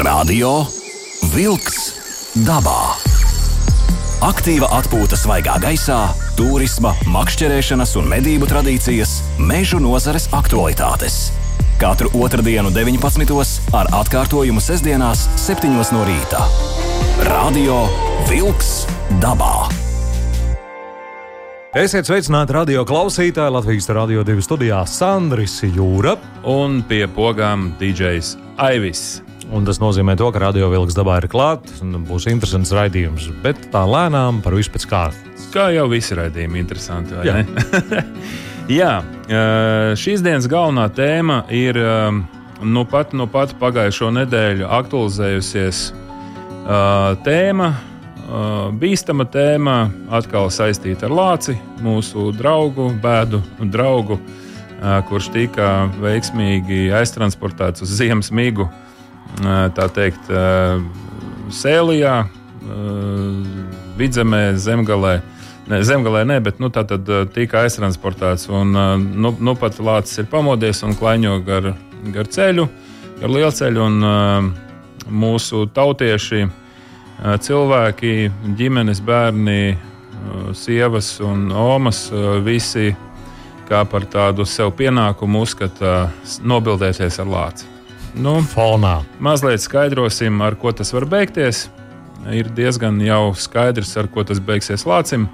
Radio Wolks dabā. Aktīva atpūta svaigā gaisā, turisma, makšķerēšanas un medību tradīcijas, mežu nozares aktualitātes. Katru otrdienu, 19. ar atkārtojumu sestdienās, 7. no rīta. Radio Wolks dabā. Esiet sveicināti radio klausītāji Latvijas Rādio 2 studijā Sandris Jūra. Un pie pogām DJs Aivis. Un tas nozīmē, to, ka radio vilks dabā ir klāts un būs interesants raidījums. Bet tā lēnām par visu pēc kārtas. Kā jau visi raidījumi, interesanti. Jā. Jā, šīs dienas galvenā tēma ir nu pat, nu pat pagājušo nedēļu aktualizējusies tēma. Bīstama tēma atkal saistīta ar Lāci, mūsu draugu, bēdu draugu, kurš tika veiksmīgi aiztransportēts uz ziemas migu, eh, tā teikt, Sēlijā, eh, Vidzemē, Zemgalē. Ne, zemgalē nē, bet nu, tā tad tika aiztransportēts. Un, nu, nu pat Lācis ir pamodies un klaiņo gar, gar ceļu, gar lielceļu. Un, mūsu tautieši, cilvēki, ģimenes, bērni, sievas un omas, visi kā par tādu sev pienākumu uzskata nobildēties ar Lāci. Nu, Fonā. Mazliet skaidrosim, ar ko tas var beigties. Ir diezgan jau skaidrs, ar ko tas beigsies Lācim.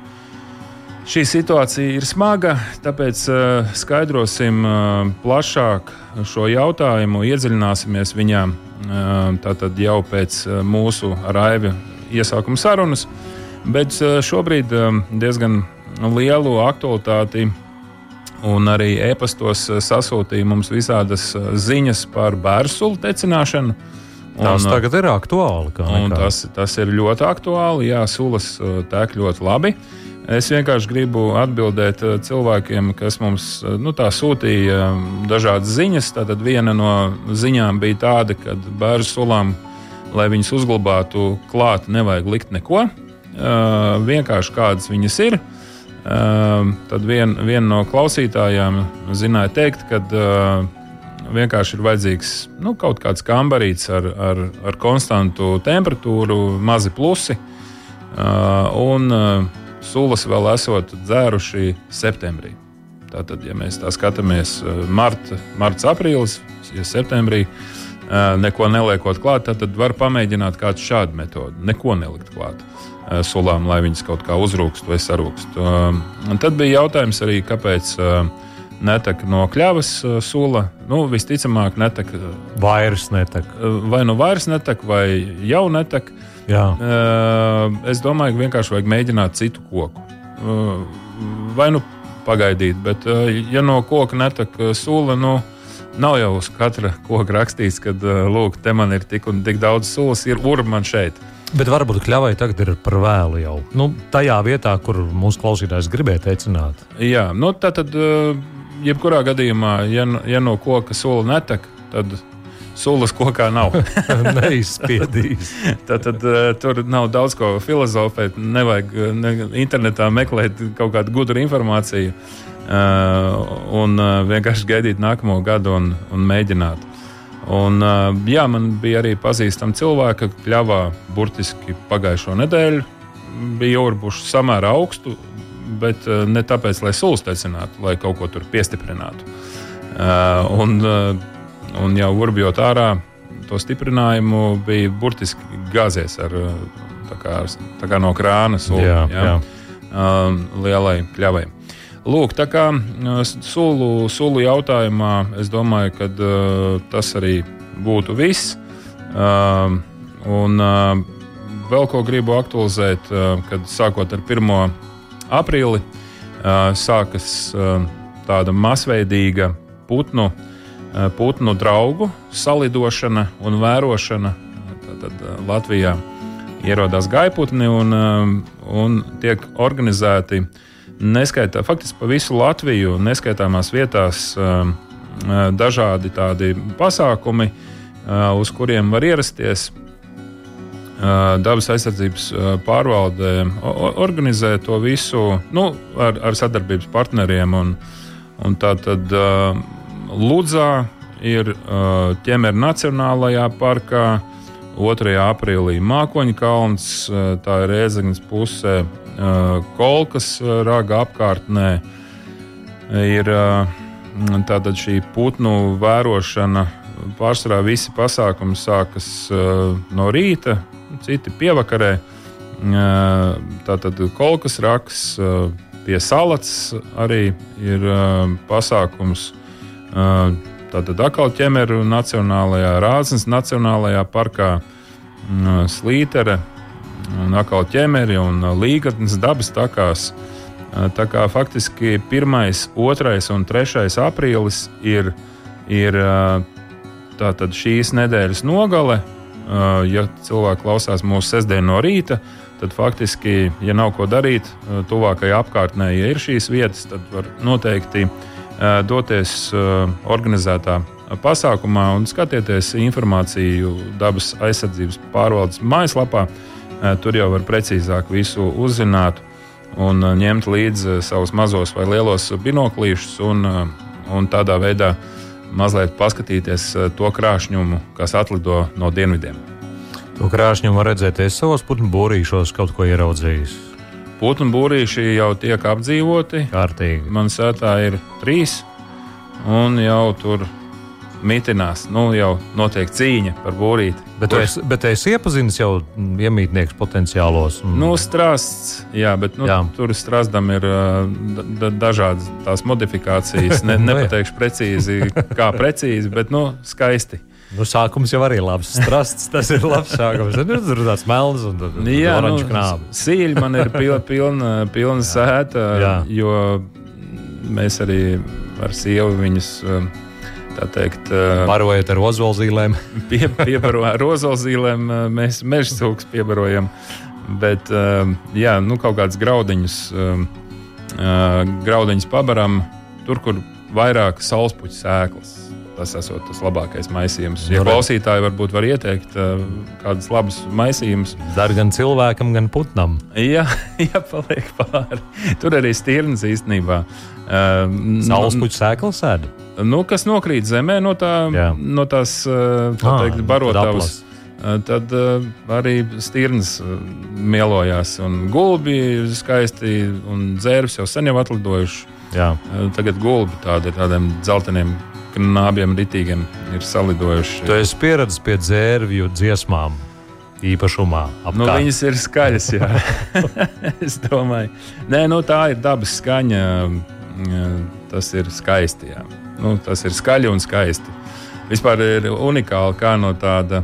Šī situācija ir smaga, tāpēc uh, skaidrosim uh, plašāk šo jautājumu, iedziļināsimies viņā uh, tātad jau pēc uh, mūsu raiva iesākuma sarunas. Bet uh, šobrīd uh, diezgan lielu aktualitāti un arī e-pastos uh, sasūtīja mums visādas uh, ziņas par bērnu tecināšanu. Tas uh, tagad ir aktuāli. kā nekā. tas, tas ir ļoti aktuāli. Jā, sulas tek ļoti labi. Es vienkārši gribu atbildēt cilvēkiem, kas mums nu, sūtīja dažādas ziņas. Tātad viena no ziņām bija tāda, ka bērnu sulām, lai viņas uzglabātu klāt, nevajag likt neko. Vienkārši kādas viņas ir. Uh, tad vien, viena no klausītājām zināja teikt, ka uh, vienkārši ir vajadzīgs nu, kaut kāds kambarīts ar, ar, ar konstantu temperatūru, mazi plusi. Uh, un sulas vēl esot dzēruši septembrī. Tātad, ja mēs tā skatāmies, marta, marts, aprīlis, ja septembrī neko neliekot klāt, tad, var pamēģināt kādu šādu metodi. Neko nelikt klāt sulām, lai viņas kaut kā uzrūkst vai sarūkst. Uh, un Tad bija jautājums arī, kāpēc uh, netek no kļavas sula. Nu, visticamāk, netek Vairs netek. vai nu vairs netek, vai jau netek. Jā. Es domāju, ka vienkārši vajag mēģināt citu koku. Vai nu pagaidīt, bet ja no koka netek sula, nu, nav jau uz katra koka rakstīts, ka lūk, te man ir tik un tik daudz sulas, ir urba man šeit. Bet varbūt kļavai tagad ir par vēlu jau. Nu, tajā vietā, kur mūsu klausītājs gribēja teicināt. Jā, nu, tā tad, uh, jebkurā gadījumā, ja, ja no koka sula netek, tad sulas kokā nav. Neizspiedīs. Tad, tad uh, tur nav daudz ko filozofēt. Nevajag ne, internetā meklēt kaut kādu gudru informāciju uh, un uh, vienkārši gaidīt nākamo gadu un, un mēģināt. Un, jā, man bija arī pazīstami cilvēki, kas kļāvā burtiski pagājušo nedēļu. Bija jūrbuši samērā augstu, bet ne tāpēc, lai sulas tecinātu, lai kaut ko tur piestiprinātu. Un, un jau urbjot ārā to stiprinājumu, bija burtiski gāzies ar, tā kā, tā kā no krāna sulu, Jā, jā. Um, lielai kļavai. Lūk, tā kā uh, sulu, sulu jautājumā es domāju, ka uh, tas arī būtu viss. Um, un uh, vēl ko gribu aktualizēt, uh, kad sākot ar 1. aprīli uh, sākas uh, tāda masveidīga putnu, uh, putnu draugu salidošana un vērošana. Tātad uh, Latvijā ierodās gaiputni un, um, un tiek organizēti neskaitā, faktiski pa visu Latviju, neskaitāmās vietās, um, uh, dažādi tādi pasākumi, uh, uz kuriem var ierasties. Uh, Dabas aizsardzības pārvalde organizē to visu nu, ar, ar sadarbības partneriem. Un, un tā tad Ludzā ir ķemera Nacionālajā parkā, 2. aprīlī Mākoņa kalns, tā ir Rēzaknes pusē, Kolkas raga apkārtnē. Ir tātad šī putnu vērošana. Pārsvarā visi pasākumi sākas no rīta, citi pievakarē. Tātad kolkas raks pie salats arī ir pasākums. Tātad atkal ķemeru Nacionālajā Rāznas Nacionālajā parkā Slītere, un atkal ķemeri un līgatnes dabas takās. Tā kā faktiski 1, 2 un 3 aprīlis ir, ir šīs nedēļas nogale. Ja cilvēki klausās mūsu sestdienu no rīta, tad faktiski, ja nav ko darīt, tuvākajā apkārtnē, ja ir šīs vietas, tad var noteikti uh, doties organizētā pasākumā un skatieties informāciju dabas aizsardzības pārvaldes mājaslapā. Tur jau var precīzāk visu uzzināt un ņemt līdzi savus mazos vai lielos binoklīšus un, un tādā veidā mazliet paskatīties to krāšņumu, kas atlido no dienvidiem. To krāšņumu var redzēt savos putnu būrīšos, kaut ko ieraudzījis. Putnu būrīši jau tiek apdzīvoti. Kārtīgi. Man sētā ir trīs, un jau tur mitinās. Nu, jau notiek cīņa par būrīti. Bet tu esi, bet esi iepazinis jau iemītnieks potenciālos? Un... Nu, strāsts, jā, bet nu, jā. tur strāstam ir da, dažādas tās modifikācijas. Ne, nu, nepateikšu precīzi, kā precīzi, bet nu, skaisti. Nu, sākums jau arī labs. Strasts, tas ir labs sākums. Nu, tur tāds melns un jā, nu, sīļi man ir pilna, pilna, pilna sēta, jo mēs arī ar sievu viņus. Tā teikt, barojot ar ozolzīlēm. pie, piebarojam ar ozolzīlēm, mēs meža cūkus piebarojam. Bet, jā, nu, kaut kādas graudiņas, graudiņas pabaram tur, kur vairāk saulespuķu sēklas tas esot tas labākais maisījums. Ja klausītāji varbūt var ieteikt kādus labus maisījumus. Dar gan cilvēkam, gan putnam. Jā, jā paliek pāri. Tur arī stirnas īstenībā. Uh, Saulespuķu sēklas sēdi. Nu, kas nokrīt zemē no, tā, jā. no tās uh, tā teikt, barotavas. Tad uh, arī stirnas uh, mielojās, un gulbi ir skaisti, un dzērvis jau sen jau atlidojuši. Jā. Uh, tagad gulbi tādi tādiem dzelteniem nābiem ritīgiem ir salidojuši. Tu esi pieredzējis pie dzērvju dziesmām. Īpašumā. Apkārt. Nu, viņas ir skaļas, jā. es domāju, Nē, nu, tā ir dabas skaņa. Tas ir skaisti. Jā. Nu, tas ir skaļi un skaisti. Vispār ir unikāli, kā no tāda,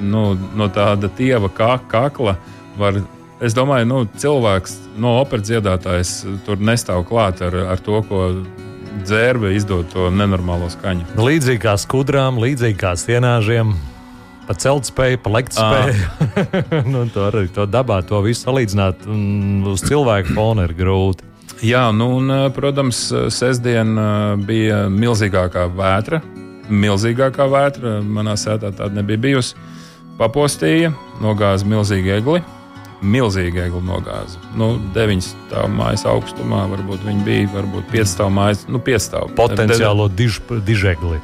nu, no tāda tieva kakla var es domāju, nu, cilvēks no operas dziedātājs tur nestāv klāt ar, ar to, ko dzērbe izdod to nenormālo skaņu. Līdzīgi kā skudrām, līdzīgi kā sienāžiem. Pa celt spēju, pa lekt spēju. nu, to arī to dabā, to visu salīdzināt uz cilvēku fona ir grūti. Jā, nu, un, protams, sestdien bija milzīgākā vētra. Milzīgākā vētra manā sētā tāda nebija bijusi. Papostīja, nogāza milzīgu egli milzīga egli nogāza. Nu, 9 stāvu mājas augstumā, varbūt viņi bija, varbūt 5 stāvu mājas, nu, 5 stāvu. Potenciālo diž, dižegli.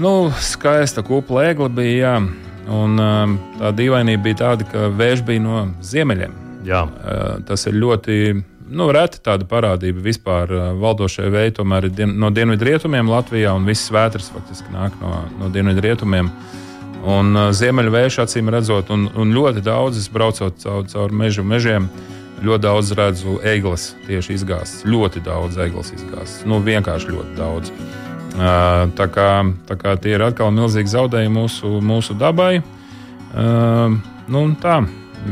Nu, skaista kupla egli bija, jā. Un tā dīvainība bija tāda, ka vējš bija no ziemeļiem. Jā. Tas ir ļoti nu, reti tāda parādība vispār. Uh, valdošie vēji tomēr ir dien, no dienvidrietumiem Latvijā, un viss vētras faktiski nāk no, no dienvidrietumiem. Un uh, ziemeļvējš acīm redzot, un, un ļoti daudz es braucot caur, caur mežu mežiem. Ļoti daudz redzu eglis tieši izgāztas. Ļoti daudz eglis izgāztas. Nu, vienkārši ļoti daudz. Uh, tā, kā, tā kā tie ir atkal milzīgi zaudējumi mūsu, mūsu dabai. Uh, nu, tā,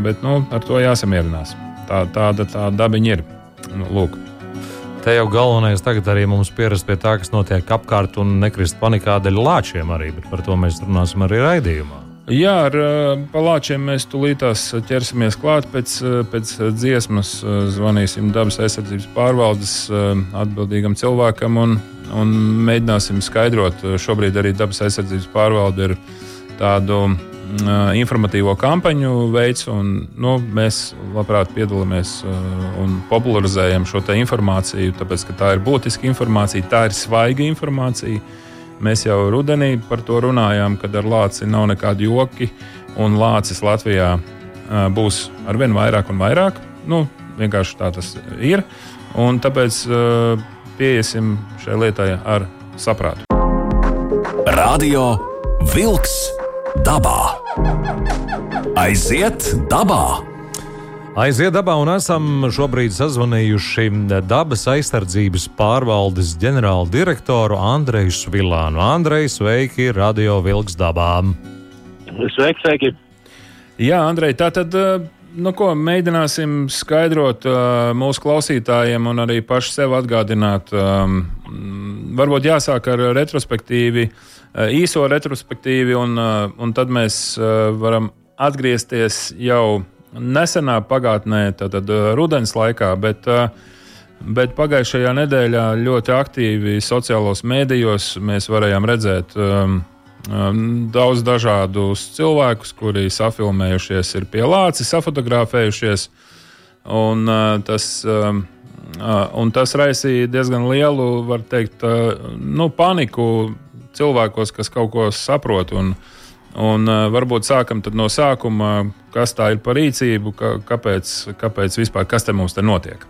bet nu, ar to jāsamierinās. Tā, tāda tā dabiņa ir. Nu, lūk. Te jau galvenais tagad arī mums pierast pie tā, kas notiek apkārt un nekrist panikā dēļ lāčiem arī, bet par to mēs runāsim arī raidījumā. Jā, ar palāčiem mēs tūlītās ķersimies klāt pēc, pēc dziesmas. Zvanīsim dabas aizsardzības pārvaldes atbildīgam cilvēkam un, un mēģināsim skaidrot. Šobrīd arī dabas aizsardzības pārvalde ir tādu informatīvo kampaņu veids, un nu, mēs labprāt piedalāmies un popularizējam šo informāciju, tāpēc ka tā ir būtiska informācija, tā ir svaiga informācija. Mēs jau rudenī par to runājām, kad ar lāci nav nekādi joki, un lācis Latvijā būs arvien vairāk un vairāk. Nu, vienkārši tā tas ir. Un tāpēc pieiesim šai lietai ar saprātu. Radio Wolks dabā. Aiziet dabā! Aiziet dabā un esam šobrīd sazvanījuši dabas aizsardzības pārvaldes ģenerāla direktoru Andreju Svilānu. Andrej, sveiki, Radio Vilks dabā! Sveiki, sveiki! Jā, Andrej, tā tad. Nu, ko, mēģināsim skaidrot uh, mūsu klausītājiem un arī paši sev atgādināt. Um, varbūt jāsāk ar retrospektīvi, uh, īso retrospektīvi, un, uh, un tad mēs uh, varam atgriezties jau nesenā pagātnē, tātad uh, rudens laikā, bet, uh, bet pagājušajā nedēļā ļoti aktīvi sociālos mēdījos mēs varējām redzēt um, daudz dažādus cilvēkus, kuri safilmējušies, ir pie lācis, safotografējušies. Un, uh, tas, um, un tas raisīja diezgan lielu, var teikt, nu, paniku cilvēkos, kas kaut ko saprot. Un, Un, varbūt sākam no sākuma, kas tā ir par rīcību, kāpēc, kāpēc vispār kas te mums te notiek.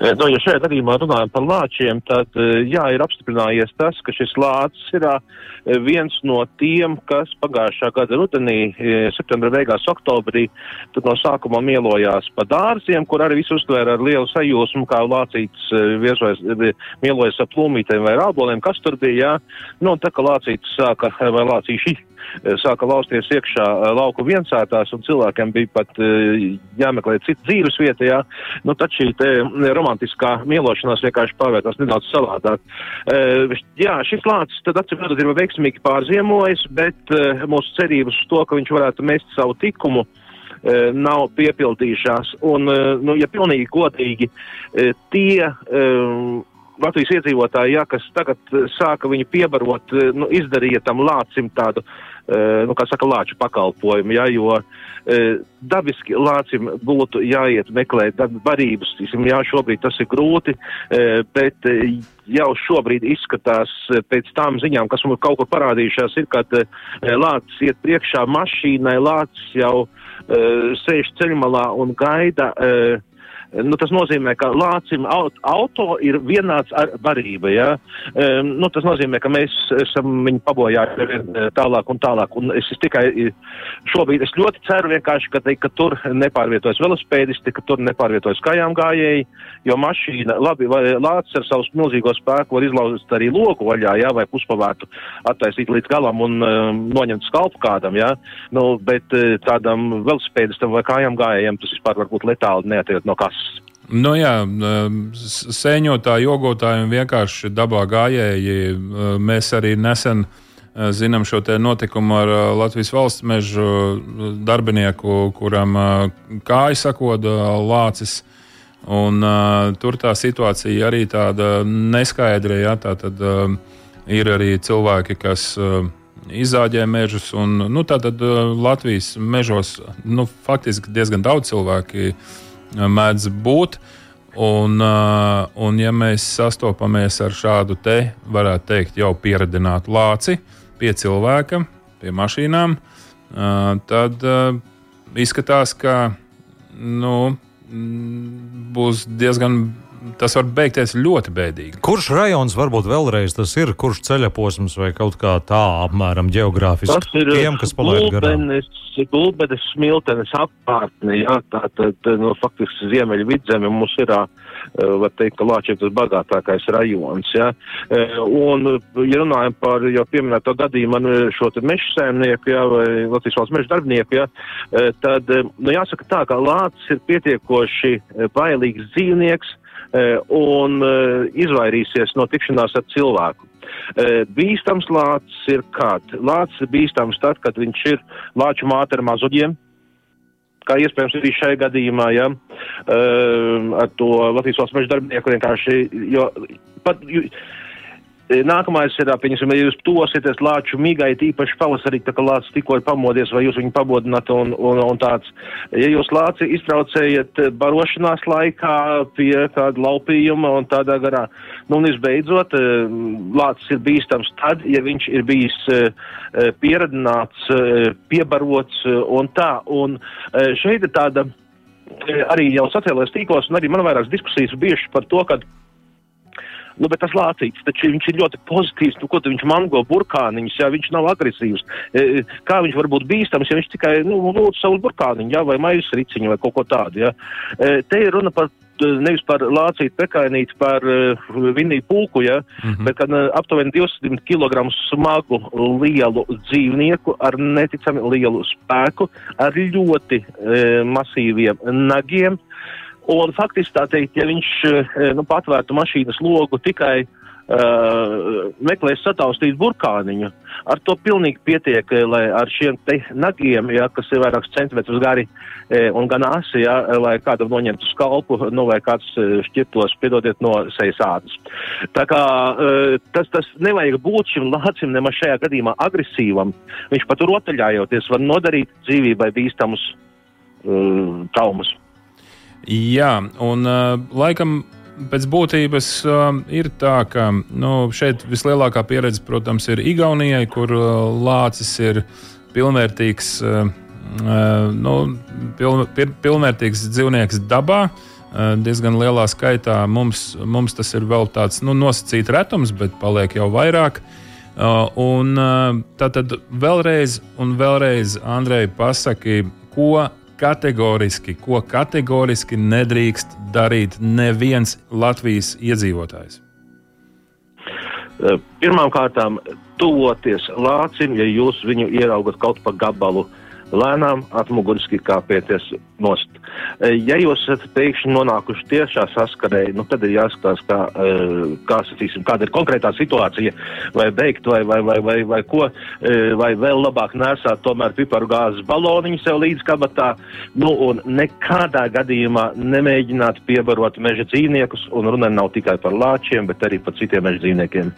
Nu, ja šajā gadījumā runājam par lāčiem, tad jā, ir apstiprinājies tas, ka šis lācis ir viens no tiem, kas pagājušā gada rudenī, septembra beigās, oktobrī, tad no sākuma mielojās pa dārziem, kur arī viss uztvēra ar lielu sajūsmu, kā lācīts viesojas, mielojas ap plūmītēm vai rāboliem, kas tur bija, jā. Nu, un tā kā lācīts sāka, vai lācīši Eh, sāka lausties iekšā eh, lauku viensētās, un cilvēkiem bija pat eh, jāmeklē cita dzīves vieta, jā, nu tad šī te romantiskā mīlošanās vienkārši pavērtās nedaudz savādāk. Jā, šis lācis tad atcīmredzot ir veiksmīgi pārziemojis, bet mūsu cerības uz to, ka viņš varētu mest savu tikumu, nav piepildījušās. Un, nu, ja pilnīgi godīgi, tie Latvijas iedzīvotāji, jā, kas tagad sāka viņu piebarot, nu, izdarīja tam lācim tādu Eh, nu, kā saka, lāču pakalpojumu, ja, jo e, dabiski lācim būtu jāiet meklēt barības, jā, šobrīd tas ir grūti, e, bet jau šobrīd izskatās pēc tām ziņām, kas mums kaut kur parādījušās, ir, kad lācis iet priekšā mašīnai, lācis jau sēž ceļmalā un gaida. Nu, tas nozīmē, ka lācim auto ir vienāds ar barību. Ja? Um, nu, tas nozīmē, ka mēs esam viņu pabojājuši e, tālāk un tālāk. Un es, tikai šobrīd es ļoti ceru ka, ka tur nepārvietojas velospēdisti, ka tur nepārvietojas kājām gājēji, jo mašīna, labi, lācis ar savu milzīgo spēku var izlauzt arī loku vaļā, ja? vai puspavērtu attaisīt līdz galam un um, noņemt skalpu kādam, ja? nu, bet uh, tādam velospēdistam vai kājām gājējiem tas vispār var būt letāli neatiet no kas. Nu jā, sēņotāji, jogotāji un vienkārši dabā gājēji. Mēs arī nesen zinām šo notikumu ar Latvijas valsts mežu darbinieku, kuram kāja sakoda lācis. Un, uh, tur tā situācija arī tāda neskaidra. Ja, tā tad uh, ir arī cilvēki, kas uh, izzāģē mežus. Un, nu, tātad uh, Latvijas mežos nu, faktiski diezgan daudz cilvēku mēdz būt. Un, un, ja mēs sastopamies ar šādu te, varētu teikt, jau pieredzinātu lāci pie cilvēka, pie mašīnām, tad izskatās, ka nu, būs diezgan tas var beigties ļoti bēdīgi. Kurš rajons varbūt vēlreiz tas ir, kurš ceļa posms vai kaut kā tā apmēram geogrāfiski? Tas ir tiem, kas palaid garām. Gulbenes, smiltenes apkārtne, jā, tā tad, nu, faktiski ziemeļu vidzeme mums ir, var teikt, ka Lāčiem tas bagātākais rajons, jā. Un, ja runājam par jau pieminēto gadījumu, šo te mežu sēmnieku, jā, vai Latvijas valsts mežu darbinieku, jā, tad, nu, jāsaka tā, ka Lācis ir pietiekoši bailīgs dzīvnieks, Eh, un eh, izvairīsies no tikšanās ar cilvēku. Eh, bīstams lācis ir kad? Lācis ir bīstams tad, kad viņš ir lāču māte ar mazuļiem, kā iespējams arī šajā gadījumā, ja, ar to Latvijas valsts meža darbinieku vienkārši, jo pat, Nākamais ir, pieņemsim, ja jūs tosieties lāču migai, tīpaši pavasarī, tā kā lācis tikko ir pamodies, vai jūs viņu pabodināt un, un, un tāds. Ja jūs lāci iztraucējat barošanās laikā pie kāda laupījuma un tādā garā, nu un visbeidzot, lācis ir bīstams tad, ja viņš ir bijis pieradināts, piebarots un tā. Un šeit ir tāda arī jau sociālajos tīklos, un arī man vairākas diskusijas bijušas par to, ka Nu, bet tas lācīts, taču viņš ir ļoti pozitīvs. Nu, ko viņš mango burkāniņus, ja viņš nav agresīvs? E, kā viņš var būt bīstams, ja viņš tikai, nu, lūdzu savu burkāniņu, ja, vai maijas riciņu vai kaut ko tādu, ja? E, te ir runa par nevis par lācītu pekainīti, par uh, vinīju pulku, ja, mm -hmm. bet gan uh, aptuveni 200 kg smagu lielu dzīvnieku ar neticami lielu spēku, ar ļoti uh, masīviem nagiem. Un faktiski tā teikt, ja viņš uh, nu, patvērtu mašīnas logu tikai uh, meklēs sataustīt burkāniņu. Ar to pilnīgi pietiek, eh, lai ar šiem nagiem, ja, kas ir vairākus centimetrus gari un gan asi, ja, lai kādam noņemtu skalpu, nu, vai kāds šķirtos, piedodiet, no sejas ādas. Tā kā uh, tas, tas nevajag būt šim lācim nemaz šajā gadījumā agresīvam. Viņš pat rotaļājoties var nodarīt dzīvībai bīstamus uh, traumas. Jā, un uh, laikam pēc būtības uh, ir tā, ka nu, šeit vislielākā pieredze, protams, ir Igaunijai, kur uh, lācis ir pilnvērtīgs, uh, uh, nu, piln, pil, pilnvērtīgs dzīvnieks dabā. Uh, diezgan lielā skaitā mums, mums tas ir vēl tāds nu, nosacīts retums, bet paliek jau vairāk. Uh, un uh, tad vēlreiz, un vēlreiz, Andrej, pasaki, ko kategoriski, ko kategoriski nedrīkst darīt neviens Latvijas iedzīvotājs? Pirmkārt, tuvoties lācim, ja jūs viņu ieraugat kaut pa gabalu, uh, lēnām atmuguriski kāpieties nost. E, ja jūs esat pēkšņi nonākuši tiešā saskarē, nu, tad ir jāskatās, kā, e, kā sacīsim, kāda ir konkrētā situācija, vai beigt, vai, vai, vai, vai, vai ko, e, vai vēl labāk nesāt tomēr piparu gāzes baloniņu sev līdz kabatā, nu, un nekādā gadījumā nemēģināt piebarot meža dzīvniekus, un runa nav tikai par lāčiem, bet arī par citiem meža dzīvniekiem.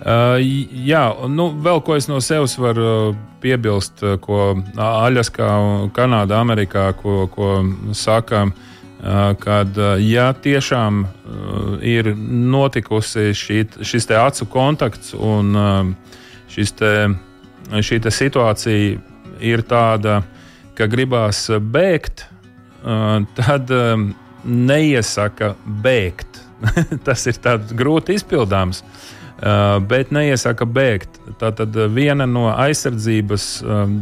Uh, jā, nu, vēl ko es no sevis varu uh, piebilst, uh, ko Aļaskā, Kanādā, Amerikā, ko, ko saka, kad ja tiešām ir notikusi šī, šis te acu kontakts un šis te, šī te situācija ir tāda, ka gribās bēgt, tad neiesaka bēgt. Tas ir grūti izpildāms. Uh, bet neiesaka bēgt. Tātad uh, viena no aizsardzības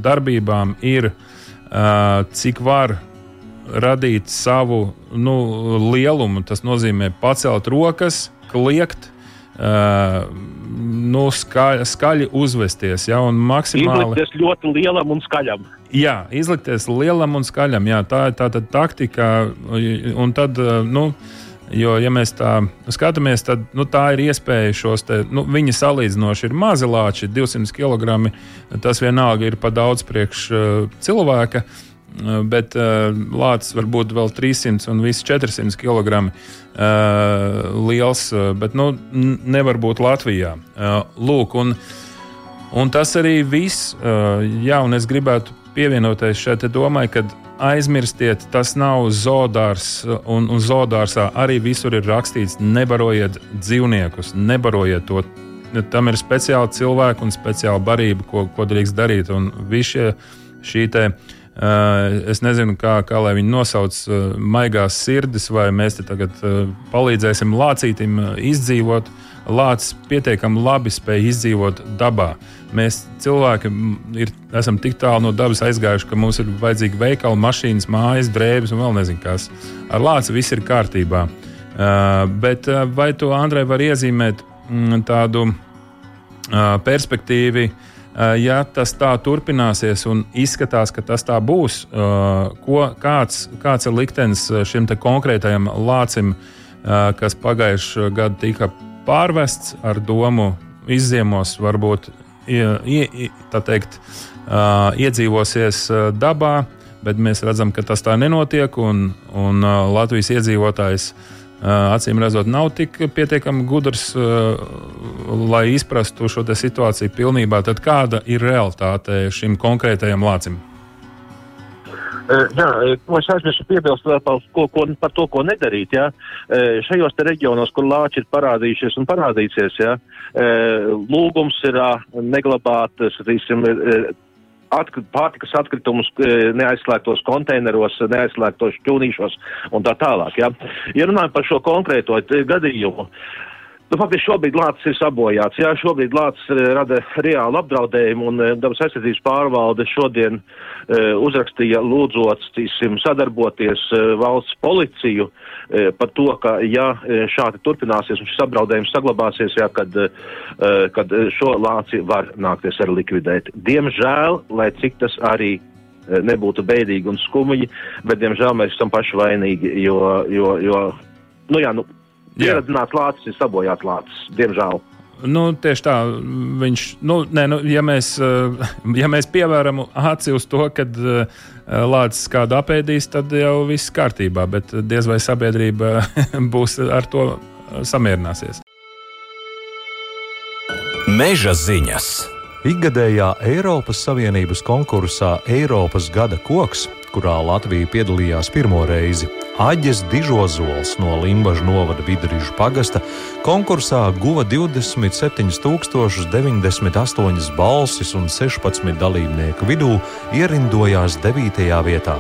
darbībām ir, uh, cik var radīt savu nu, lielumu. Tas nozīmē pacelt rokas, kliegt, nu, skaļi, skaļi uzvesties. Ja, maksimāli... Izlikties ļoti lielam un skaļam. Jā, izlikties lielam un skaļam. Jā, tā ir tā taktika. Un tad, nu, Jo, ja mēs tā skatāmies, tad nu, tā ir iespēja šos te, nu, viņi salīdzinoši ir mazi lāči, 200 kg. Tas vienalga ir pa daudz priekš uh, cilvēka. Uh, bet uh, lācis var būt vēl 300 un viss 400 kg uh, liels, bet nu, nevar būt Latvijā. Uh, lūk, un, un tas arī viss. Uh, jā, un es gribētu pievienoties šai domai, ka aizmirstiet, tas nav zoodārs, un, un zoodārsā arī visur ir rakstīts, nebarojiet dzīvniekus, nebarojiet to. Tam ir speciāli cilvēki un speciāla barība, ko, ko drīkst darīt. Un visi šie te, uh, es nezinu, kā, kā lai viņi nosauc, uh, maigās sirdis, vai mēs te tagad uh, palīdzēsim lācītim uh, izdzīvot. Lācis pietiekami labi spēj izdzīvot dabā. Mēs cilvēki ir, esam tik tālu no dabas aizgājuši, ka mums ir vajadzīgi veikali, mašīnas, mājas, drēbes un vēl nezinu kas. Ar lāci viss ir kārtībā. Bet vai to Andrei var iezīmēt mm, tādu perspektīvu? Uh, ja tas tā turpināsies un izskatās, ka tas tā būs, uh, ko, kāds, kāds ir liktenis šim konkrētajam lācim, kas pagājušajā gadā tika pārvests ar domu izziemos, varbūt ie, tā teikt, iedzīvosies dabā, bet mēs redzam, ka tas tā nenotiek. Un, un Latvijas iedzīvotājs acīm redzot, nav tik pietiekami gudrs, lai izprastu šo situāciju pilnībā. Tad kāda ir realitāte šim konkrētajam lācim? Jā, es aizmirsu piebilst par, ko, ko, par to, ko nedarīt. Jā. Šajos reģionos, kur lāči ir parādījušies un parādīsies, jā, lūgums ir neglabāt, satīsim, Atkrit, pārtikas atkritumus neaizslēgtos konteineros, neaizslēgtos šķūnīšos un tā tālāk. Ja, ja runājam par šo konkrēto gadījumu, Nu, faktiski šobrīd lācis ir sabojāts. Jā, šobrīd lācis eh, rada reālu apdraudējumu, un eh, dabas aizsardzības pārvalde šodien uh, uzrakstīja lūdzot, tīsim, sadarboties uh, valsts policiju uh, par to, ka, ja šādi turpināsies un šis apdraudējums saglabāsies, jā, kad, kad šo lāci var nākties arī likvidēt. Diemžēl, lai cik tas arī nebūtu bēdīgi un skumji, bet, diemžēl, mēs esam paši vainīgi, jo, jo, jo nu jā, nu, Pieredzināts lācis ir sabojāts lācis, diemžēl. Nu, tieši tā, viņš, nu, nē, nu, ja, mēs, eh, ja mēs pievēram aci uz to, ka uh, lācis kādu apēdīs, tad jau viss kārtībā, bet diez vai sabiedrība būs ar to samierināsies. Meža ziņas! Ikgadējā Eiropas Savienības konkursā Eiropas gada koks, kurā Latvija piedalījās pirmo reizi, Aģis Dižozols no Limbaģa novada Vidrīžu pagasta konkursā guva 27,098 balsis un 16 dalībnieku vidū ierindojās 9. vietā.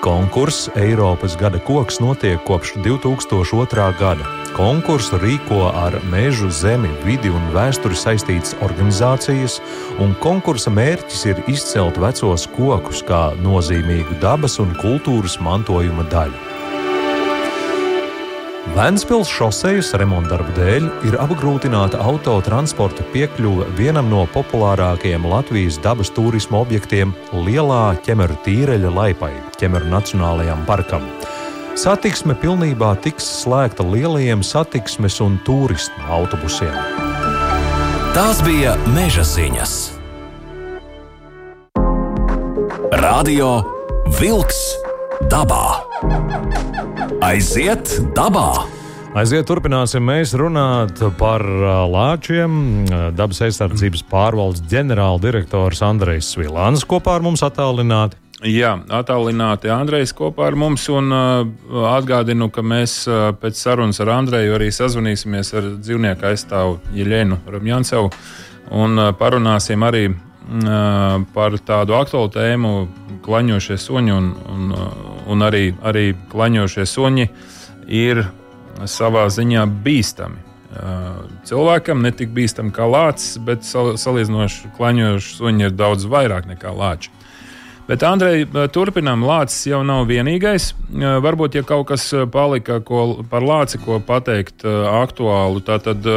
Konkurss Eiropas gada koks notiek kopš 2002. gada. Konkursu rīko ar mežu, zemi, vidi un vēsturi saistītas organizācijas, un konkursa mērķis ir izcelt vecos kokus kā nozīmīgu dabas un kultūras mantojuma daļu. Vēnspils šosejas remontdarbu dēļ ir apgrūtināta autotransporta piekļuve vienam no populārākajiem Latvijas dabas turisma objektiem - Lielā ķemeru tīreļa laipai, ķemeru nacionālajam parkam. Satiksme pilnībā tiks slēgta lielajiem satiksmes un turisma autobusiem. Tās bija meža ziņas. Radio Wolks dabā. Aiziet dabā! Aiziet, turpināsim mēs runāt par lāčiem. Dabas aizsardzības pārvaldes ģenerāldirektors Andrejs Svilāns kopā ar mums attālināti. Jā, attālināti Andrejs kopā ar mums. Un, uh, atgādinu, ka mēs uh, pēc sarunas ar Andreju arī sazvanīsimies ar dzīvnieku aizstāvu Jeļenu Ramjancevu un uh, parunāsim arī uh, par tādu aktuālu tēmu, klaņošie suņi un, un, un arī, arī klaņošie suņi ir savā ziņā bīstami. Cilvēkam ne tik bīstami kā lācis, bet salīdzinoši klaņojoši suņi ir daudz vairāk nekā lāči. Bet, Andrej, turpinām. Lācis jau nav vienīgais. Varbūt, ja kaut kas palika ko, par lāci, ko pateikt aktuālu, tad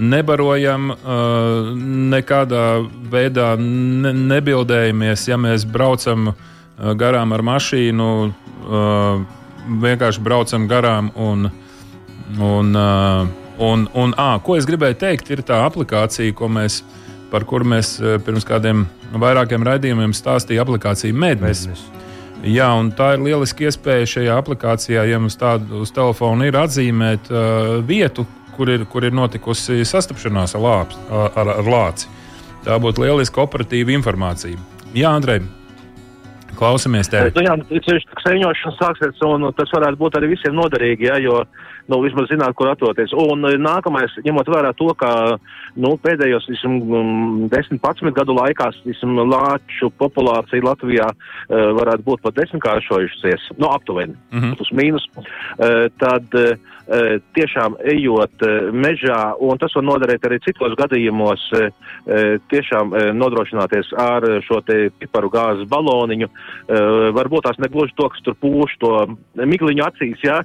nebarojam, nekādā veidā ne, nebildējamies, ja mēs braucam garām ar mašīnu vienkārši braucam garām. Un, un, uh, un, un à, ko es gribēju teikt, ir tā aplikācija, mēs, par kuru mēs pirms kādiem vairākiem raidījumiem stāstījām, aplikācija Mednes. Mednes. Jā, un tā ir lieliska iespēja šajā aplikācijā, ja mums tāda uz telefona ir atzīmēt uh, vietu, kur ir, kur ir notikusi sastapšanās ar, lāps, ar, ar lāci. Tā būtu lieliska operatīva informācija. Jā, Andrej, Klausamies tevi. Nu, jā, ceļošana sāksies, un tas varētu būt arī visiem noderīgi, ja, jo nu, vismaz zināt, kur atroties. Un e, nākamais, ņemot vērā to, ka nu, pēdējos 10-11 gadu laikā visim, lāču populācija Latvijā uh, varētu būt pat desmitkāršojusies, nu, aptuveni, mm -hmm. plus mīnus, uh, tad uh, tiešām ejot mežā, un tas var noderēt arī citos gadījumos, tiešām nodrošināties ar šo te piparu gāzes baloniņu. Varbūt tās negluži to, kas tur pūš to migliņu acīs, jā,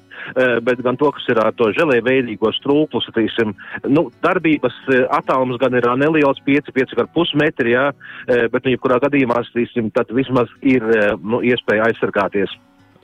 bet gan to, kas ir ar to žēlē veidīgo strūklu, satīsim, nu, darbības attālums gan ir neliels 5-5,5 metri, jā, bet, nu, jebkurā gadījumā, satīsim, tad vismaz ir, nu, iespēja aizsargāties.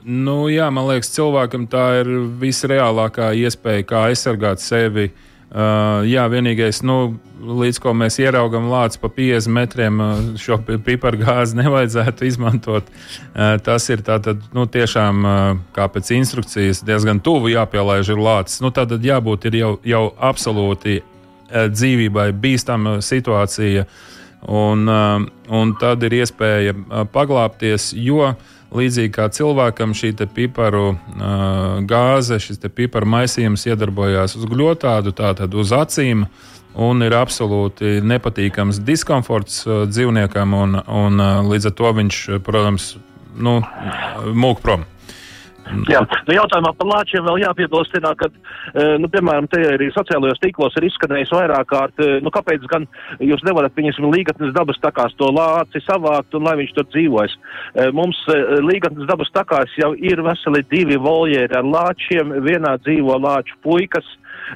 Nu, jā, man liekas, cilvēkam tā ir visreālākā iespēja, kā aizsargāt sevi Uh, jā, vienīgais, nu, līdz ko mēs ieraugām lāci pa 50 metriem, šo piparu gāzi nevajadzētu izmantot. Uh, tas ir tātad, nu, tiešām uh, kā pēc instrukcijas diezgan tuvu jāpielaiž ir lācis. Nu, tātad jābūt jau, jau absolūti uh, dzīvībai bīstama situācija, un, uh, un tad ir iespēja uh, paglāpties, jo uh, Līdzīgi kā cilvēkam šī piparu uh, gāze, šis piparu maisījums iedarbojās uz gļotādu, tātad uz acīm, un ir absolūti nepatīkams diskomforts dzīvniekam, un, un līdz ar to viņš, protams, nu, mūk prom. Jā, nu jautājumā par lāčiem vēl jāpiebilst, ka, eh, nu, piemēram, te arī sociālajos tīklos ir izskanējis vairāk kārt, eh, nu, kāpēc gan jūs nevarat, pieņemsim, līgatnes dabas takās to lāci savākt un lai viņš tur dzīvojas. Eh, mums līgatnes dabas takās jau ir veseli divi voljeri ar lāčiem, vienā dzīvo lāču puikas,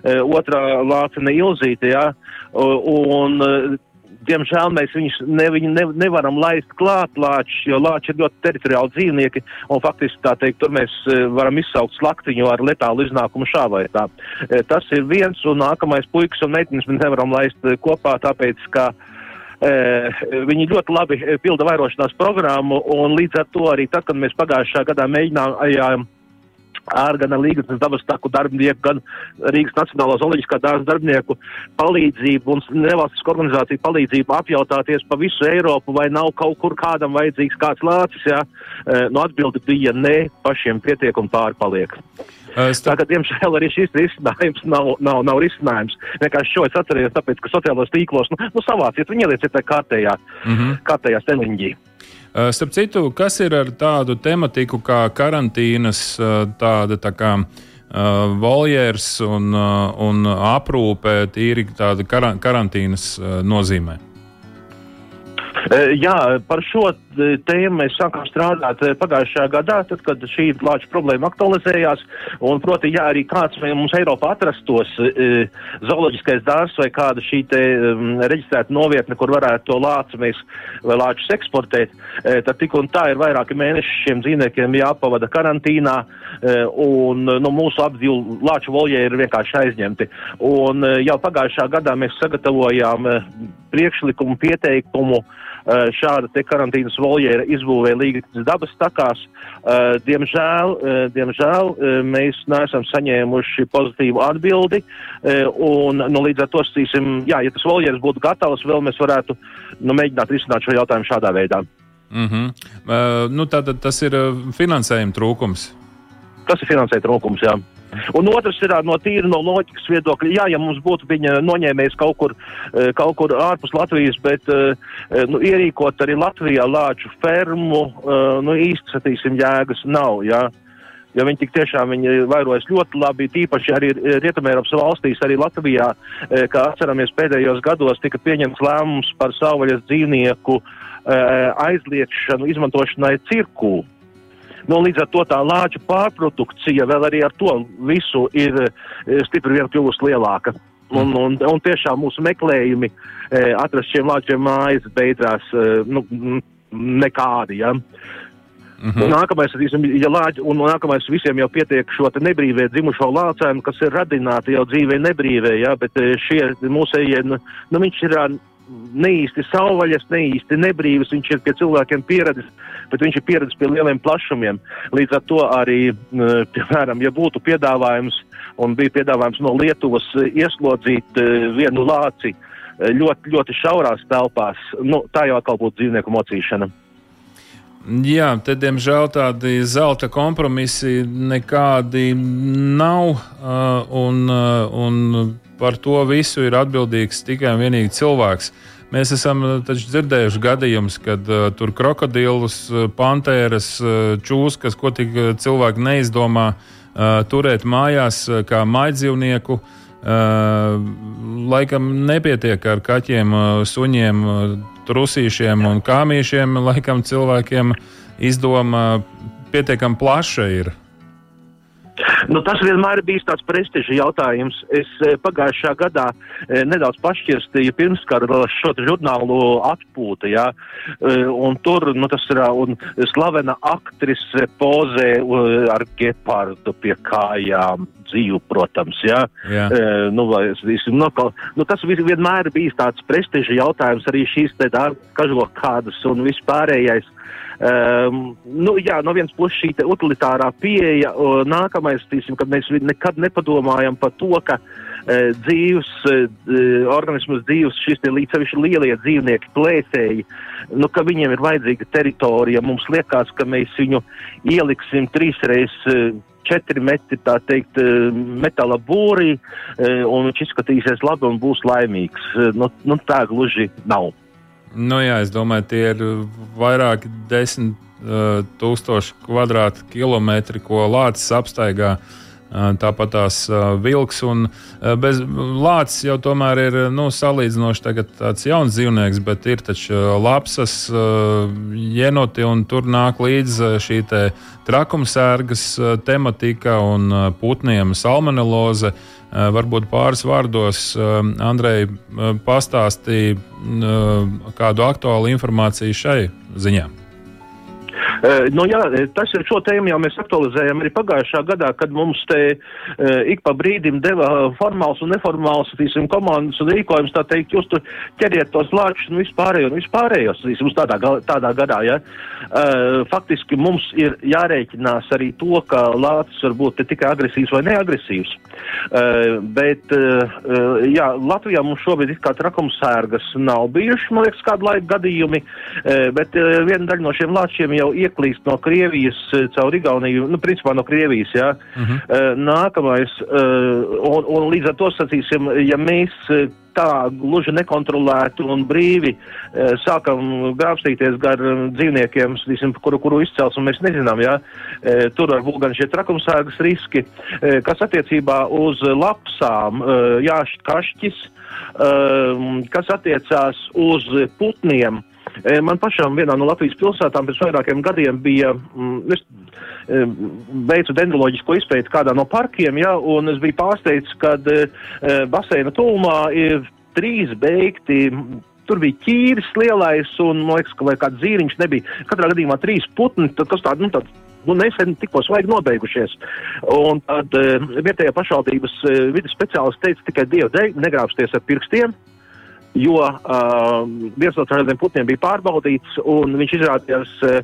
otrā lācina ilzīte, jā, un diemžēl mēs viņus ne, viņu ne, nevaram laist klāt lāčus, jo lāči ir ļoti teritoriāli dzīvnieki, un faktiski tā teikt, tur mēs e, varam izsaukt slaktiņu ar letālu iznākumu šā vai tā. E, tas ir viens, un nākamais puikas un meitenes mēs nevaram laist e, kopā, tāpēc, ka viņi ļoti labi pilda vairošanās programmu, un līdz ar to arī tad, kad mēs pagājušā gadā mēģinājām ar gan Līgas dabas taku darbinieku, gan Rīgas Nacionālā zooloģiskā dārza darbinieku palīdzību un nevalstisku organizāciju palīdzību apjautāties pa visu Eiropu, vai nav kaut kur kādam vajadzīgs kāds lācis, jā. E, no atbildi bija ne, pašiem pietiek un pārpaliek. Es tā kā, diemžēl, arī šis risinājums nav, nav, nav risinājums. Vienkārši šo es atceros, tāpēc, ka sociālos tīklos, nu, nu savāciet, viņi ielieciet tā kārtējā, mm -hmm. kārtējā steliņģī. Starp citu, kas ir ar tādu tematiku kā karantīnas, tāda tā kā voljērs un, un aprūpe tīri tāda karantīnas nozīmē? Jā, par šo tēmu mēs sākām strādāt eh, pagājušajā gadā, tad, kad šī lāča problēma aktualizējās. Un, proti, ja arī kāds mums Eiropā atrastos e, zooloģiskais dārzs vai kāda šī te um, reģistrēta novietne, kur varētu to lācu mēs vai lāčus eksportēt, e, tad tik un tā ir vairāki mēneši šiem dzīvniekiem jāpavada karantīnā, e, un nu, mūsu apdzīvu lāču voljē ir vienkārši aizņemti. Un e, jau pagājušā gadā mēs sagatavojām e, priekšlikumu pieteikumu šāda te karantīnas voljēra izbūvē līgas dabas takās. Uh, diemžēl, uh, diemžēl mēs neesam saņēmuši pozitīvu atbildi, un nu, līdz ar to sacīsim, jā, ja tas voljērs būtu gatavs, vēl mēs varētu nu, mēģināt risināt šo jautājumu šādā veidā. Mm -hmm. uh, nu, tātad tas ir finansējuma trūkums. Tas ir finansējuma trūkums, jā. Un otrs ir no tīra no loģikas viedokļa, jā, ja mums būtu viņa noņēmējis kaut kur, kaut kur ārpus Latvijas, bet nu, ierīkot arī Latvijā lāču fermu, nu īsti, satīsim, jēgas nav, jā. Jo viņi tik tiešām viņi vairojas ļoti labi, tīpaši arī Rietumēropas valstīs, arī Latvijā, kā atceramies pēdējos gados, tika pieņemts lēmums par savvaļas dzīvnieku aizliekšanu izmantošanai cirkū. Nu, līdz ar to tā lāča pārprodukcija vēl arī ar to visu ir eh, stipri vien kļuvusi lielāka. Un, un, un tiešām mūsu meklējumi e, atrast šiem lāčiem mājas beidzās e, nu, nekādi. Ja? Mm -hmm. Nākamais, ja lāģi, un nākamais visiem jau pietiek šo nebrīvē dzimušo lācēnu, kas ir radināti jau dzīvē nebrīvē, ja, bet šie mūsējie, nu, nu viņš ir ne īsti savvaļas, ne īsti nebrīvs, viņš ir pie cilvēkiem pieredzis, bet viņš ir pieredzis pie lieliem plašumiem. Līdz ar to arī, piemēram, ja būtu piedāvājums un bija piedāvājums no Lietuvas ieslodzīt vienu lāci ļoti, ļoti šaurās telpās, nu, tā jau atkal būtu dzīvnieku mocīšana. Jā, te diemžēl tādi zelta kompromisi nekādi nav. Un, un par to visu ir atbildīgs tikai un vienīgi cilvēks. Mēs esam taču dzirdējuši gadījumus, kad uh, tur krokodilus, pantēras, čūskas, ko tik cilvēki neizdomā uh, turēt mājās kā maidzīvnieku. Uh, laikam nepietiek ar kaķiem, suņiem, trusīšiem un kāmīšiem laikam cilvēkiem izdoma pietiekami plaša ir. Nu, tas vienmēr ir bijis tāds prestiža jautājums. Es pagājušā gadā nedaudz pašķirstīju pirmskara šo žurnālu atpūta, jā, un tur, nu, tas ir, un slavena aktrise pozē ar gepardu pie kājām dzīvu, protams. Ja? Jā. E, nu, vai, nu, nu, tas vienmēr ir bijis tāds prestiža jautājums, arī šīs kažokādas un vispārējais. Um, nu, jā, no vienas puses šī utilitārā pieeja, nākamais, tīsim, kad mēs nekad nepadomājam par to, ka uh, dzīves, uh, organismus dzīves, šis te līdz lielie dzīvnieki, plēsēji, nu, ka viņiem ir vajadzīga teritorija. Mums liekas, ka mēs viņu ieliksim trīsreiz uh, četri metri, teikt, metāla būrī, un viņš izskatīsies labi un būs laimīgs. Nu, nu, tā gluži nav. Nu, jā, es domāju, tie ir vairāki desmit uh, tūkstoši kvadrātkilometri, ko Lācis apstaigā. Uh, Tāpat tās vilks un bez lācis jau tomēr ir nu, salīdzinoši tāds jauns dzīvnieks, bet ir taču lapsas, jenoti un tur nāk līdzi šī trakumsērgas tematika un putniem salmoneloze. Varbūt pāris vārdos Andrei pastāstīja kādu aktuālu informāciju šai ziņā. Uh, nu, jā, tas ir šo tēmu jau mēs aktualizējam arī pagājušā gadā, kad mums te uh, ik pa brīdim deva formāls un neformāls, tīsim, komandas un rīkojums, tā teikt, jūs tur ķeriet tos lāčus un vispārējo un vispārējos, tīsim, tādā, tādā gadā, ja. Faktiski mums ir jārēķinās arī to, ka lācis var būt ne tikai agresīvs vai neagresīvs, bet, jā, Latvijā mums šobrīd it kā trakumsērgas nav bijuši, man liekas, kādu laiku gadījumi, bet viena daļa no šiem lāčiem jau ieklīst no Krievijas eh, caur Igauniju, nu, principā no Krievijas, jā. Uh -huh. uh, nākamais, uh, un, un līdz ar to sacīsim, ja mēs tā gluži nekontrolēti un brīvi sākam grābstīties gar dzīvniekiem, visim, kuru, kuru izcelsmu mēs nezinām. E, tur var būt gan šie trakumsēgas riski, kas attiecībā uz lapsām, e, jā, kašķis, kas attiecās uz putniem. E, man pašam vienā no Latvijas pilsētām pēc vairākiem gadiem bija, mm, es e, veicu dendroloģisko izpēti kādā no parkiem, ja, un es biju pārsteigts, kad e, baseina tūmā ir trīs beigti tur bija ķīris lielais, un, man liekas, ka vai kāds zīriņš nebija. Katrā gadījumā trīs putni, tad kas tādi, nu, tāds, nu, nesen tikko svaigi nobeigušies. Un tad uh, vietējā pašvaldības uh, vidas speciālists teica tikai dievu dēļ, negrābsties ar pirkstiem. Jo uh, viens no tādiem putniem bija pārbaudīts, un viņš izrādījās uh,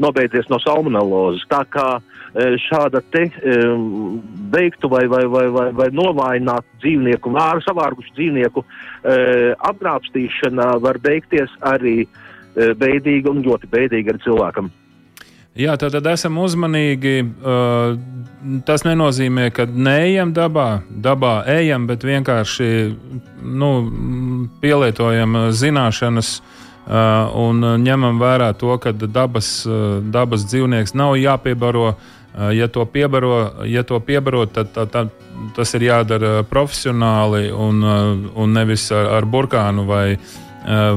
nobeidzies no salmonellozes. Tā kā uh, šāda te um, beigtu vai, vai, vai, vai, vai novājinātu dzīvnieku, vāru savārgušu dzīvnieku uh, apgrābstīšana var beigties arī uh, beidīgi un ļoti beidīgi ar cilvēkam. Jā, tad, tad esam uzmanīgi. Uh, tas nenozīmē, ka neejam dabā, dabā ejam, bet vienkārši nu, pielietojam zināšanas uh, un ņemam vērā to, ka dabas, uh, dabas dzīvnieks nav jāpiebaro. Uh, ja to piebaro, ja to piebaro tad tā, tā, tas ir jādara profesionāli un, uh, un nevis ar, ar burkānu vai uh,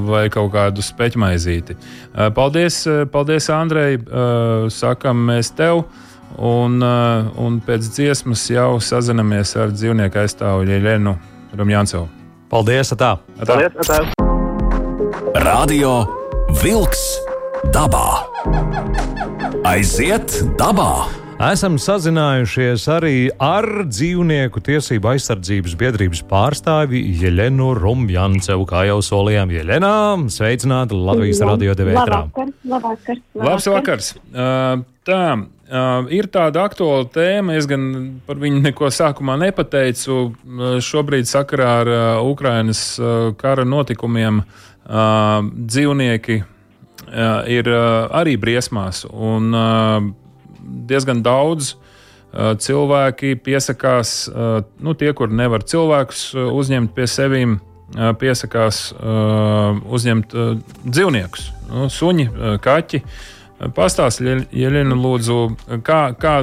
vai kaut kādu speķmaizīti. Eh, paldies, eh, paldies Andrei! Sakam mēs tev! Un, un pēc dziesmas jau sazinamies ar dzīvnieku aizstāvu Ļeļenu Rumjāncevu. Paldies! Atā. Atā. Paldies! Atā. Radio Vilks dabā! Aiziet dabā! Esam sazinājušies arī ar dzīvnieku tiesību aizsardzības biedrības pārstāvi Jeļenu Rumjancevu, kā jau solījām. Jeļenā, sveicināti Latvijas radio labvakar. Labs vakars. Uh, tā, uh, ir tāda aktuāla tēma, es gan par viņu neko sākumā nepateicu. Uh, šobrīd sakarā ar uh, Ukrainas uh, kara notikumiem uh, dzīvnieki uh, ir uh, arī briesmās. Un, uh, diezgan daudz uh, cilvēki piesakās, uh, nu, tie, kur nevar cilvēkus uh, uzņemt pie uh, piesakās uzņemt dzīvniekus, nu, suņi, kaķi. Pastāstiet, Jeļina, lūdzu, kā, kā,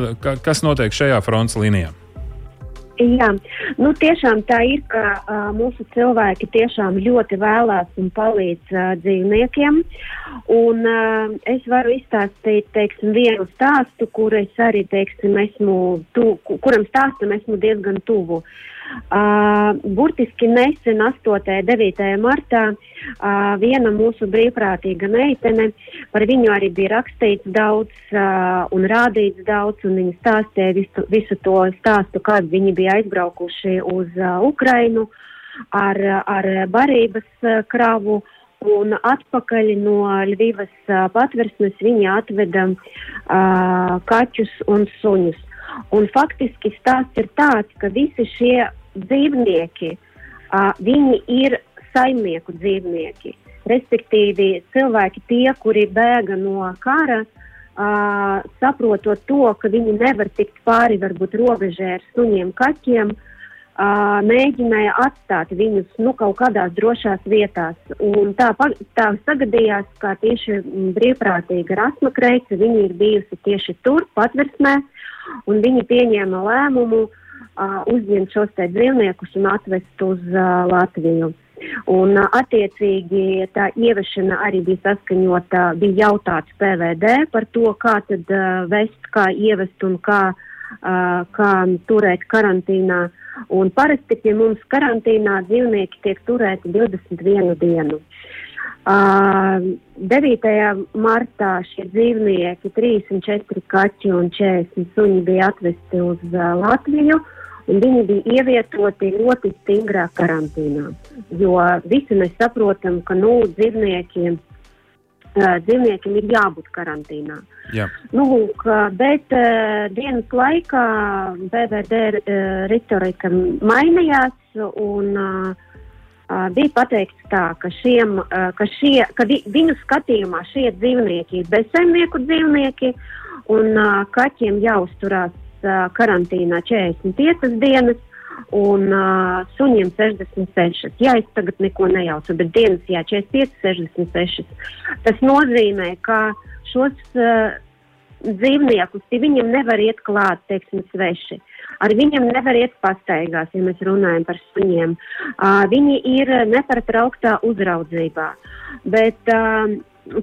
kas notiek šajā fronts līnijā? Jā, nu tiešām tā ir, ka uh, mūsu cilvēki tiešām ļoti vēlās un palīdz uh, dzīvniekiem. Un, uh, es varu izstāstīt teiksim, vienu stāstu, kur es arī teiksim, esmu, tu, kuram stāstam esmu diezgan tuvu. Uh, Uh, burtiski nesen, 8. un 9. martā, uh, viena mūsu brīvprātīga meitene, par viņu arī bija rakstīts daudz uh, un rādīts daudz, un viņa stāstīja visu, visu to stāstu, kad viņi bija aizbraukuši uz uh, Ukrainu ar, ar barības kravu. Un atpakaļ no uh, patversmes viņi atveda uh, kaķus un suņus. Un faktiski stāsts ir tāds, ka visi šie dzīvnieki, uh, viņi ir saimnieku dzīvnieki. Respektīvi, cilvēki tie, kuri bēga no kara, uh, saprotot to, ka viņi nevar tikt pāri varbūt robežai ar suņiem, kaķiem, uh, mēģināja atstāt viņus nu, kaut kādās drošās vietās. Un tā, tā sagadījās, ka tieši brīvprātīga Rasma Kreica, viņa ir bijusi tieši tur, patversmē, un viņi pieņēma lēmumu uh, uzņemt šos te dzīvniekus un atvest uz uh, Latviju. Un, uh, attiecīgi, tā ievešana arī bija saskaņota, bija jautāts PVD par to, kā tad uh, vest, kā ievest un kā, uh, kā turēt karantīnā. Un parasti pie mums karantīnā dzīvnieki tiek turēti 21 dienu. Uh, 9. martā šie dzīvnieki, 34 kaķi un 40 suņi bija atvesti uz uh, Latviju. Uh, un viņi bija ievietoti ļoti stingrā karantīnā. Jo visi mēs saprotam, ka nu, dzīvniekiem, dzīvniekiem ir jābūt karantīnā. Jā. Nu, lūk, bet dienas laikā BVD retorika mainījās un bija pateikts tā, ka, šiem, ka, šie, ka vi, viņu skatījumā šie dzīvnieki ir bezsaimnieku dzīvnieki, un kaķiem jāuzturās karantīnā 45 dienas un uh, suņiem 66. Jā, es tagad neko nejaucu, bet dienas jā, 45, 66. Tas nozīmē, ka šos uh, dzīvniekus, viņiem nevar iet klāt, teiksim, sveši. Ar viņiem nevar iet pastaigās, ja mēs runājam par suņiem. Uh, viņi ir nepārtrauktā uzraudzībā. Bet uh,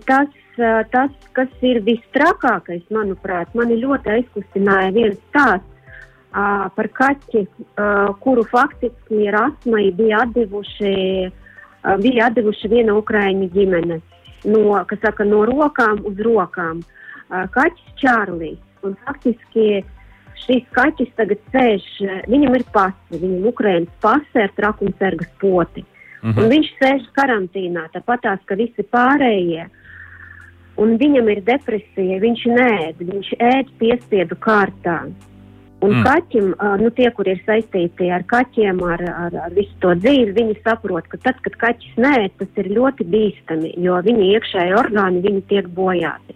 tas tas, kas ir vistrakākais, manuprāt, mani ļoti aizkustināja viens stāsts uh, par kaķi, uh, kuru faktiski Rasmai bija atdevuši, uh, bija atdevuši viena ukraiņu ģimene. No, kas saka, no rokām uz rokām. Uh, kaķis Čārlis. Un faktiski šis kaķis tagad sēž, viņam ir pasi, viņam Ukraiņas pasi ar trakumsargas poti. Uh -huh. Un viņš sēž karantīnā, tāpat tās, ka visi pārējie uh, un viņam ir depresija, viņš nēd, viņš ēd piespiedu kārtā. Un mm. kaķim, nu, tie, kur ir saistīti ar kaķiem, ar, ar, ar visu to dzīvi, viņi saprot, ka tad, kad kaķis nē, tas ir ļoti bīstami, jo viņa iekšēji orgāni viņi tiek bojāti.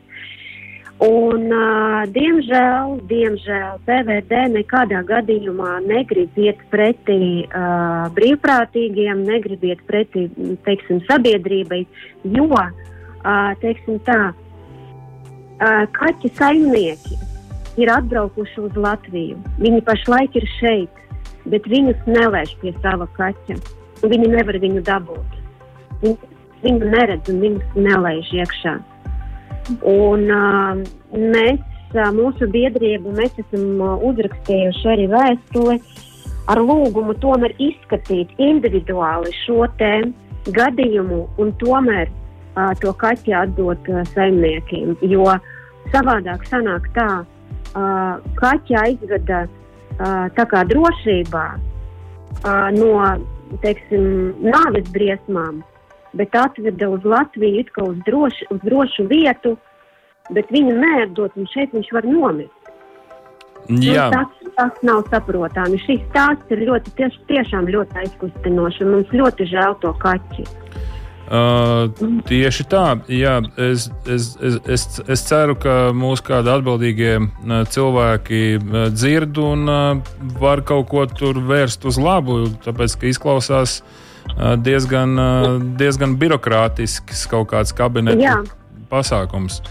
Un, uh, diemžēl, diemžēl PVD nekādā gadījumā negrib iet pretī uh, brīvprātīgiem, negrib iet pretī, teiksim, sabiedrībai, jo uh, teiksim tā, kaķi saimnieki ir atbraukuši uz Latviju. Viņi pašlaik ir šeit, bet viņus nelaiž pie sava kaķa. Viņi nevar viņu dabūt. Viņi, viņu neredz un viņus nelaiž iekšā. Un, uh, mēs, uh, mūsu biedrība, mēs esam uh, uzrakstījuši arī vēstuli ar lūgumu tomēr izskatīt individuāli šo gadījumu un tomēr uh, to kaķi atdot uh, saimniekiem. Jo savādāk sanāk tā, uh, kaķi aizveda uh, tā kā drošībā uh, no, teiksim, nāves briesmām, bet atveda uz Latviju it kā uz drošu, uz drošu vietu, bet viņu neatdot, un šeit viņš var nomirt. Jā. Nu, tas, tas nav saprotami. Šis stāsts ir ļoti, tieš, tiešām ļoti aizkustinošs, mums ļoti žēl to kaķi. Uh, tieši tā, jā, es, es, es, es, es ceru, ka mūsu kādi atbildīgie cilvēki dzird un var kaut ko tur vērst uz labu. Tāpēc, ka izklausās diezgan, diezgan birokrātisks kaut kāds kabineta pasākums.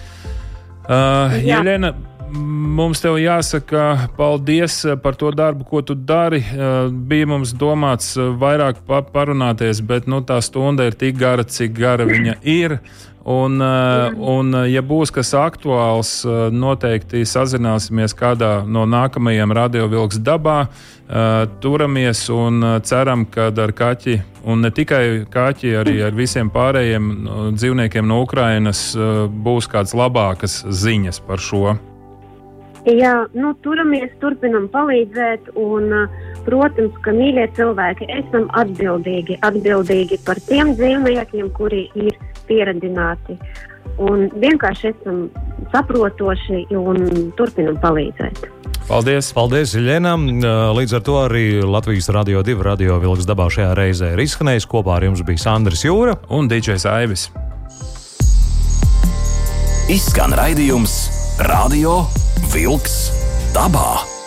Uh, Jelena, Mums te jāsaka paldies par to darbu, ko tu dari. Bija mums domāts vairāk parunāties, bet nu, tā stunda ir tik gara, cik gara viņa ir. Un, eh, un, eh, ja būs kas aktuāls, eh, noteikti sazināsimies kādā no nākamajiem radiovilks dabā. Turamies un ceram, ka ar kaķi, un ne tikai kaķi, arī ar visiem pārējiem dzīvniekiem no Ukrainas būs kādas labākas ziņas par šo. Jā, nu, turamies, turpinam palīdzēt, un, protams, ka mīļie cilvēki esam atbildīgi, atbildīgi par tiem dzīvniekiem, kuri ir pieredzināti. Un vienkārši esam saprotoši un turpinam palīdzēt. Paldies! Paldies, Ļenam! Līdz ar to arī Latvijas radio divu radio vilks dabā šajā reizē ir izskanējis. Kopā ar jums bija Sandrs Jūra un Dīdžais Aivis. Izskan raidījums Radio Vilks dabā!